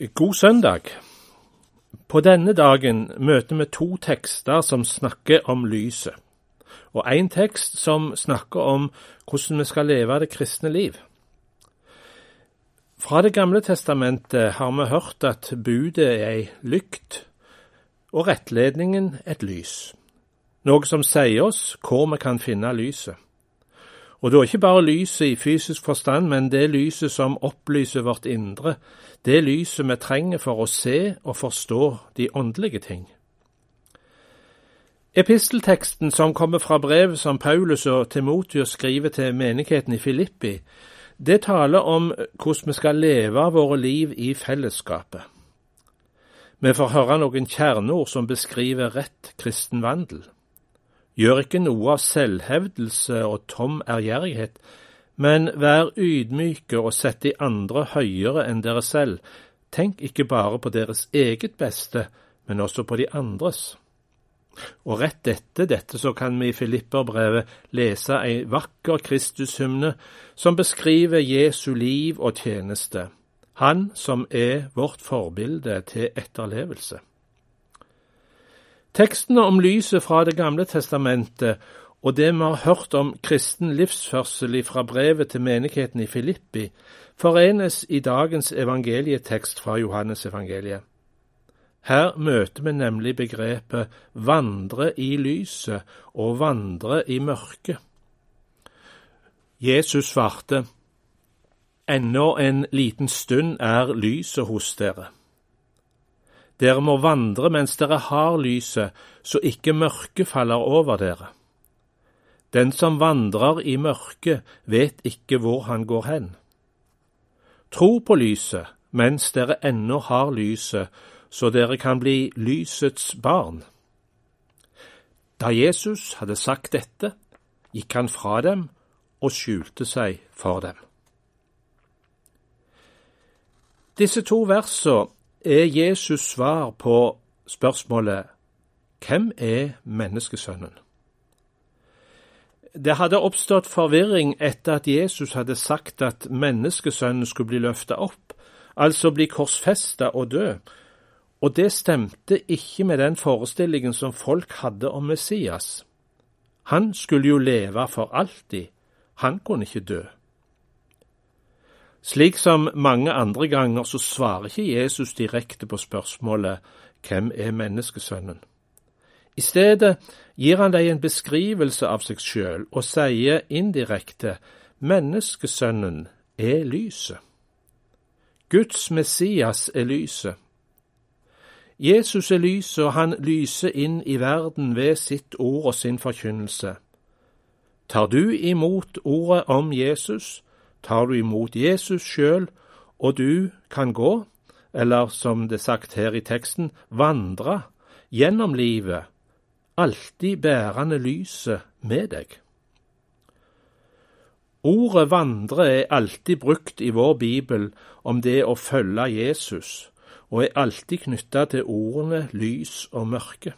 God søndag. På denne dagen møter vi to tekster som snakker om lyset, og én tekst som snakker om hvordan vi skal leve det kristne liv. Fra Det gamle testamentet har vi hørt at budet er ei lykt og rettledningen et lys, noe som sier oss hvor vi kan finne lyset. Og da ikke bare lyset i fysisk forstand, men det lyset som opplyser vårt indre, det lyset vi trenger for å se og forstå de åndelige ting. Epistelteksten som kommer fra brevet som Paulus og Timotius skriver til menigheten i Filippi, det taler om hvordan vi skal leve våre liv i fellesskapet. Vi får høre noen kjerneord som beskriver rett kristen vandel. Gjør ikke noe av selvhevdelse og tom ærgjerrighet, men vær ydmyke og sett de andre høyere enn dere selv. Tenk ikke bare på deres eget beste, men også på de andres. Og rett etter dette så kan vi i Filipperbrevet lese ei vakker Kristushymne som beskriver Jesu liv og tjeneste, Han som er vårt forbilde til etterlevelse. Tekstene om lyset fra Det gamle testamentet og det vi har hørt om kristen livsførsel fra brevet til menigheten i Filippi, forenes i dagens evangelietekst fra Johannes evangeliet. Her møter vi nemlig begrepet vandre i lyset og vandre i mørket. Jesus svarte, Ennå en liten stund er lyset hos dere. Dere må vandre mens dere har lyset, så ikke mørket faller over dere. Den som vandrer i mørket, vet ikke hvor han går hen. Tro på lyset mens dere ennå har lyset, så dere kan bli lysets barn. Da Jesus hadde sagt dette, gikk han fra dem og skjulte seg for dem. Disse to versene er Jesus svar på spørsmålet Hvem er menneskesønnen? Det hadde oppstått forvirring etter at Jesus hadde sagt at menneskesønnen skulle bli løfta opp, altså bli korsfesta og dø, og det stemte ikke med den forestillingen som folk hadde om Messias. Han skulle jo leve for alltid, han kunne ikke dø. Slik som mange andre ganger så svarer ikke Jesus direkte på spørsmålet Hvem er menneskesønnen? I stedet gir han deg en beskrivelse av seg sjøl og sier indirekte menneskesønnen er lyset. Guds Messias er lyset. Jesus er lyset, og han lyser inn i verden ved sitt ord og sin forkynnelse. Tar du imot ordet om Jesus, tar du imot Jesus sjøl, og du kan gå, eller som det er sagt her i teksten, vandre gjennom livet alltid bærende lyset med deg. Ordet vandre er alltid brukt i vår bibel om det å følge Jesus, og er alltid knytta til ordene lys og mørke.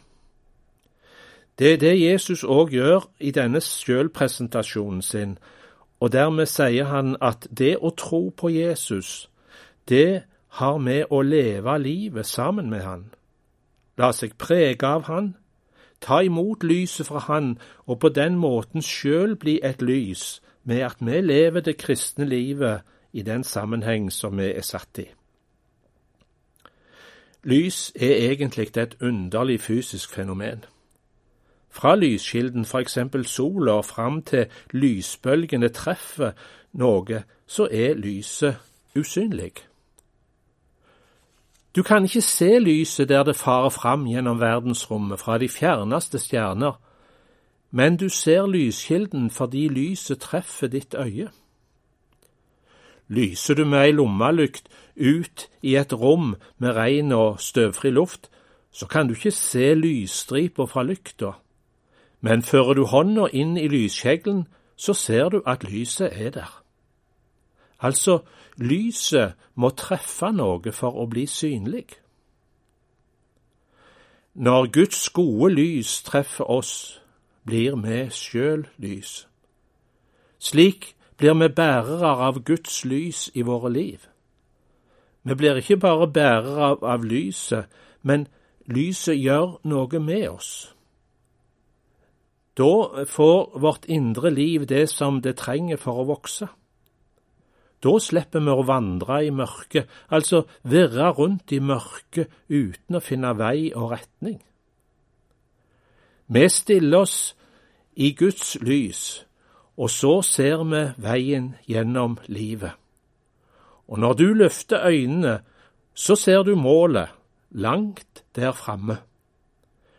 Det er det Jesus òg gjør i denne sjølpresentasjonen sin, og dermed sier han at det å tro på Jesus, det har med å leve livet sammen med han, la seg prege av han, ta imot lyset fra Han og på den måten sjøl bli et lys med at vi lever det kristne livet i den sammenheng som vi er satt i. Lys er egentlig et underlig fysisk fenomen. Fra lyskilden, eksempel sola, og fram til lysbølgene treffer noe, så er lyset usynlig. Du kan ikke se lyset der det farer fram gjennom verdensrommet fra de fjerneste stjerner, men du ser lyskilden fordi lyset treffer ditt øye. Lyser du med ei lommelykt ut i et rom med ren og støvfri luft, så kan du ikke se lysstripa fra lykta, men fører du hånda inn i lyskjeglen, så ser du at lyset er der. Altså, lyset må treffe noe for å bli synlig. Når Guds gode lys treffer oss, blir vi sjøl lys. Slik blir vi bærere av Guds lys i våre liv. Vi blir ikke bare bærere av, av lyset, men lyset gjør noe med oss. Da får vårt indre liv det som det trenger for å vokse. Da slipper vi å vandre i mørket, altså virre rundt i mørket uten å finne vei og retning. Vi stiller oss i Guds lys, og så ser vi veien gjennom livet. Og når du løfter øynene, så ser du målet, langt der framme.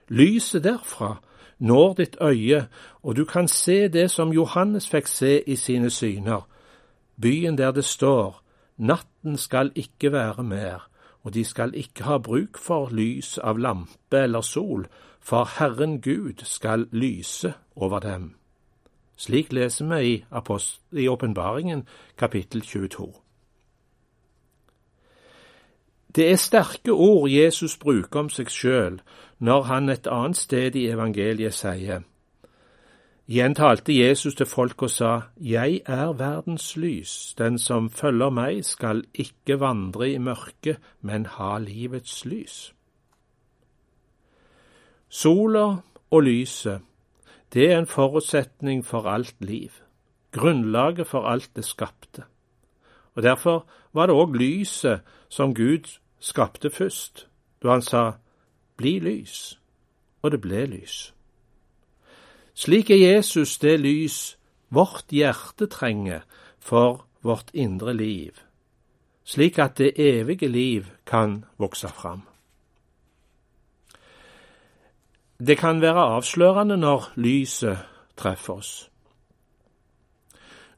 Lyset derfra når ditt øye, og du kan se det som Johannes fikk se i sine syner, byen der det står, natten skal ikke være mer, og de skal ikke ha bruk for lys av lampe eller sol, for Herren Gud skal lyse over dem. Slik leser vi i Åpenbaringen kapittel 22. Det er sterke ord Jesus bruker om seg sjøl når han et annet sted i evangeliet sier Igjen talte Jesus til folk og sa, Jeg er verdens lys, den som følger meg skal ikke vandre i mørket, men ha livets lys. Sola og lyset, det er en forutsetning for alt liv, grunnlaget for alt det skapte. Og Derfor var det òg lyset som Gud skapte først, da han sa, Bli lys, og det ble lys. Slik er Jesus det lys vårt hjerte trenger for vårt indre liv, slik at det evige liv kan vokse fram. Det kan være avslørende når lyset treffer oss.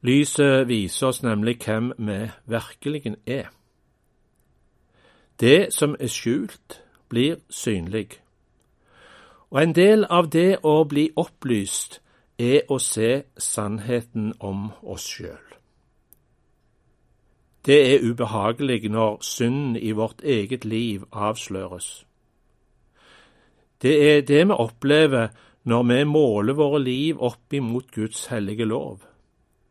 Lyset viser oss nemlig hvem vi virkelig er. Det som er skjult, blir synlig. Og en del av det å bli opplyst er å se sannheten om oss sjøl. Det er ubehagelig når synden i vårt eget liv avsløres. Det er det vi opplever når vi måler våre liv opp imot Guds hellige lov,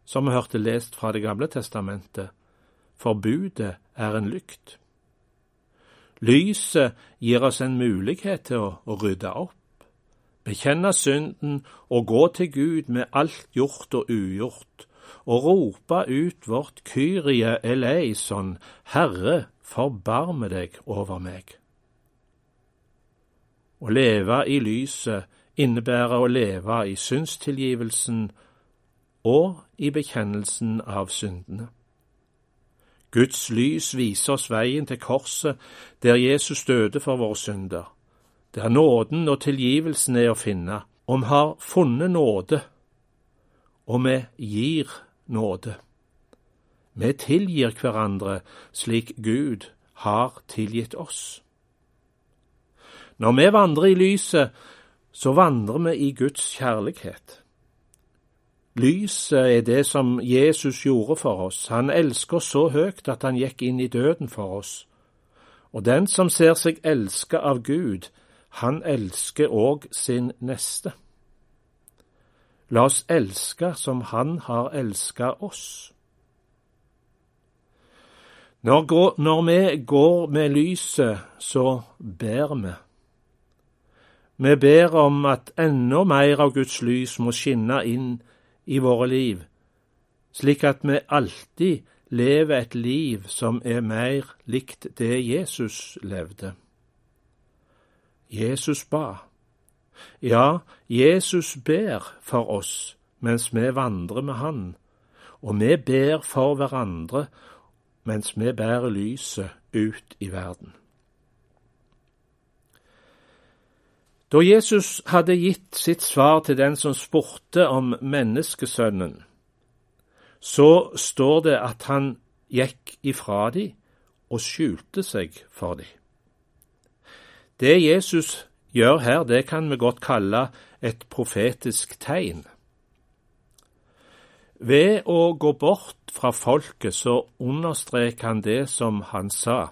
som vi hørte lest fra Det gamle testamentet. Forbudet er en lykt. Lyset gir oss en mulighet til å, å rydde opp bekjenne synden og gå til Gud med alt gjort og ugjort, og rope ut vårt Kyrie eleison, Herre, forbarme deg over meg. Å leve i lyset innebærer å leve i syndstilgivelsen og i bekjennelsen av syndene. Guds lys viser oss veien til korset der Jesus døde for våre synder der nåden og tilgivelsen er å finne, vi har funnet nåde, og vi gir nåde. Vi tilgir hverandre slik Gud har tilgitt oss. Når vi vandrer i lyset, så vandrer vi i Guds kjærlighet. Lyset er det som Jesus gjorde for oss. Han elsker så høyt at han gikk inn i døden for oss. Og den som ser seg elsket av Gud, han elsker òg sin neste. La oss elske som han har elsket oss. Når, når, vi går med lyset, så ber vi. Vi ber om at enda mer av Guds lys må skinne inn i våre liv, slik at vi alltid lever et liv som er mer likt det Jesus levde. Jesus ba. Ja, Jesus ber for oss mens vi vandrer med Han, og vi ber for hverandre mens vi bærer lyset ut i verden. Da Jesus hadde gitt sitt svar til den som spurte om menneskesønnen, så står det at han gikk ifra de og skjulte seg for de. Det Jesus gjør her, det kan vi godt kalle et profetisk tegn. Ved å gå bort fra folket så understreker han det som han sa.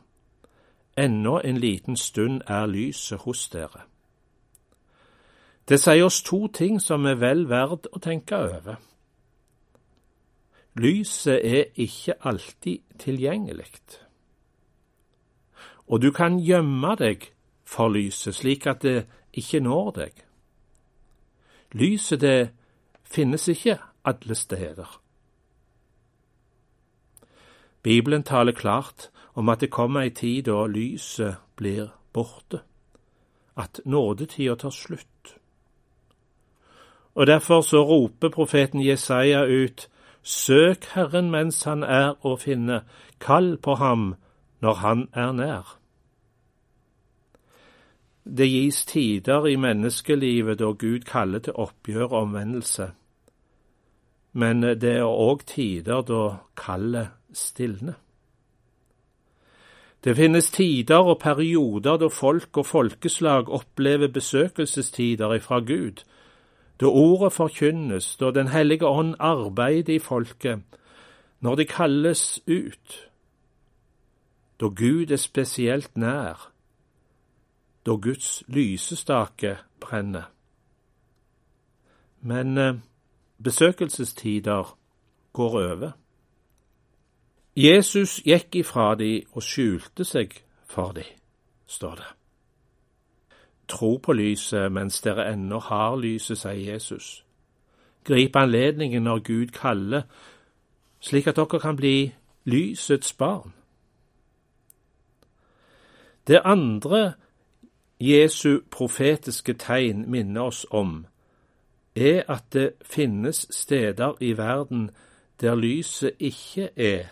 Ennå en liten stund er lyset hos dere. Det sier oss to ting som er vel verd å tenke over. Lyset er ikke alltid tilgjengelig. og du kan gjemme deg for lyset, slik at det ikke når deg. Lyset, det finnes ikke alle steder. Bibelen taler klart om at det kommer ei tid da lyset blir borte, at nådetida tar slutt. Og derfor så roper profeten Jesaja ut, Søk Herren mens han er å finne, kall på ham når han er nær. Det gis tider i menneskelivet da Gud kaller til oppgjør og omvendelse, men det er òg tider da kallet stilner. Det finnes tider og perioder da folk og folkeslag opplever besøkelsestider ifra Gud, da ordet forkynnes, da Den hellige ånd arbeider i folket, når de kalles ut, da Gud er spesielt nær, da Guds lysestake brenner. Men eh, besøkelsestider går over. Jesus gikk ifra de og skjulte seg for de, står det. Tro på lyset mens dere ennå har lyset, sier Jesus. Grip anledningen når Gud kaller, slik at dere kan bli lysets barn. Det andre Jesu profetiske tegn minner oss om, er at det finnes steder i verden der lyset ikke er,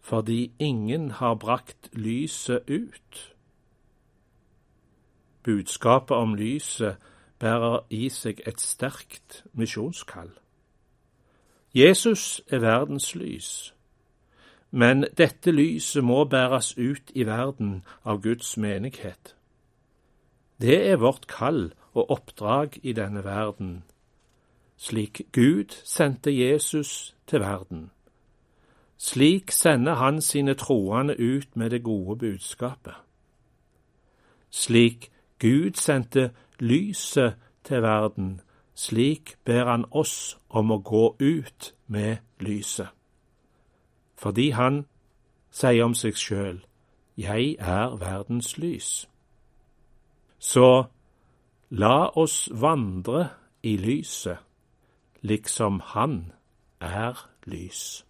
fordi ingen har brakt lyset ut. Budskapet om lyset bærer i seg et sterkt misjonskall. Jesus er verdens lys, men dette lyset må bæres ut i verden av Guds menighet. Det er vårt kall og oppdrag i denne verden, slik Gud sendte Jesus til verden. Slik sender han sine troende ut med det gode budskapet. Slik Gud sendte lyset til verden, slik ber han oss om å gå ut med lyset. Fordi han sier om seg sjøl, Jeg er verdens lys. Så la oss vandre i lyset, liksom Han er lys.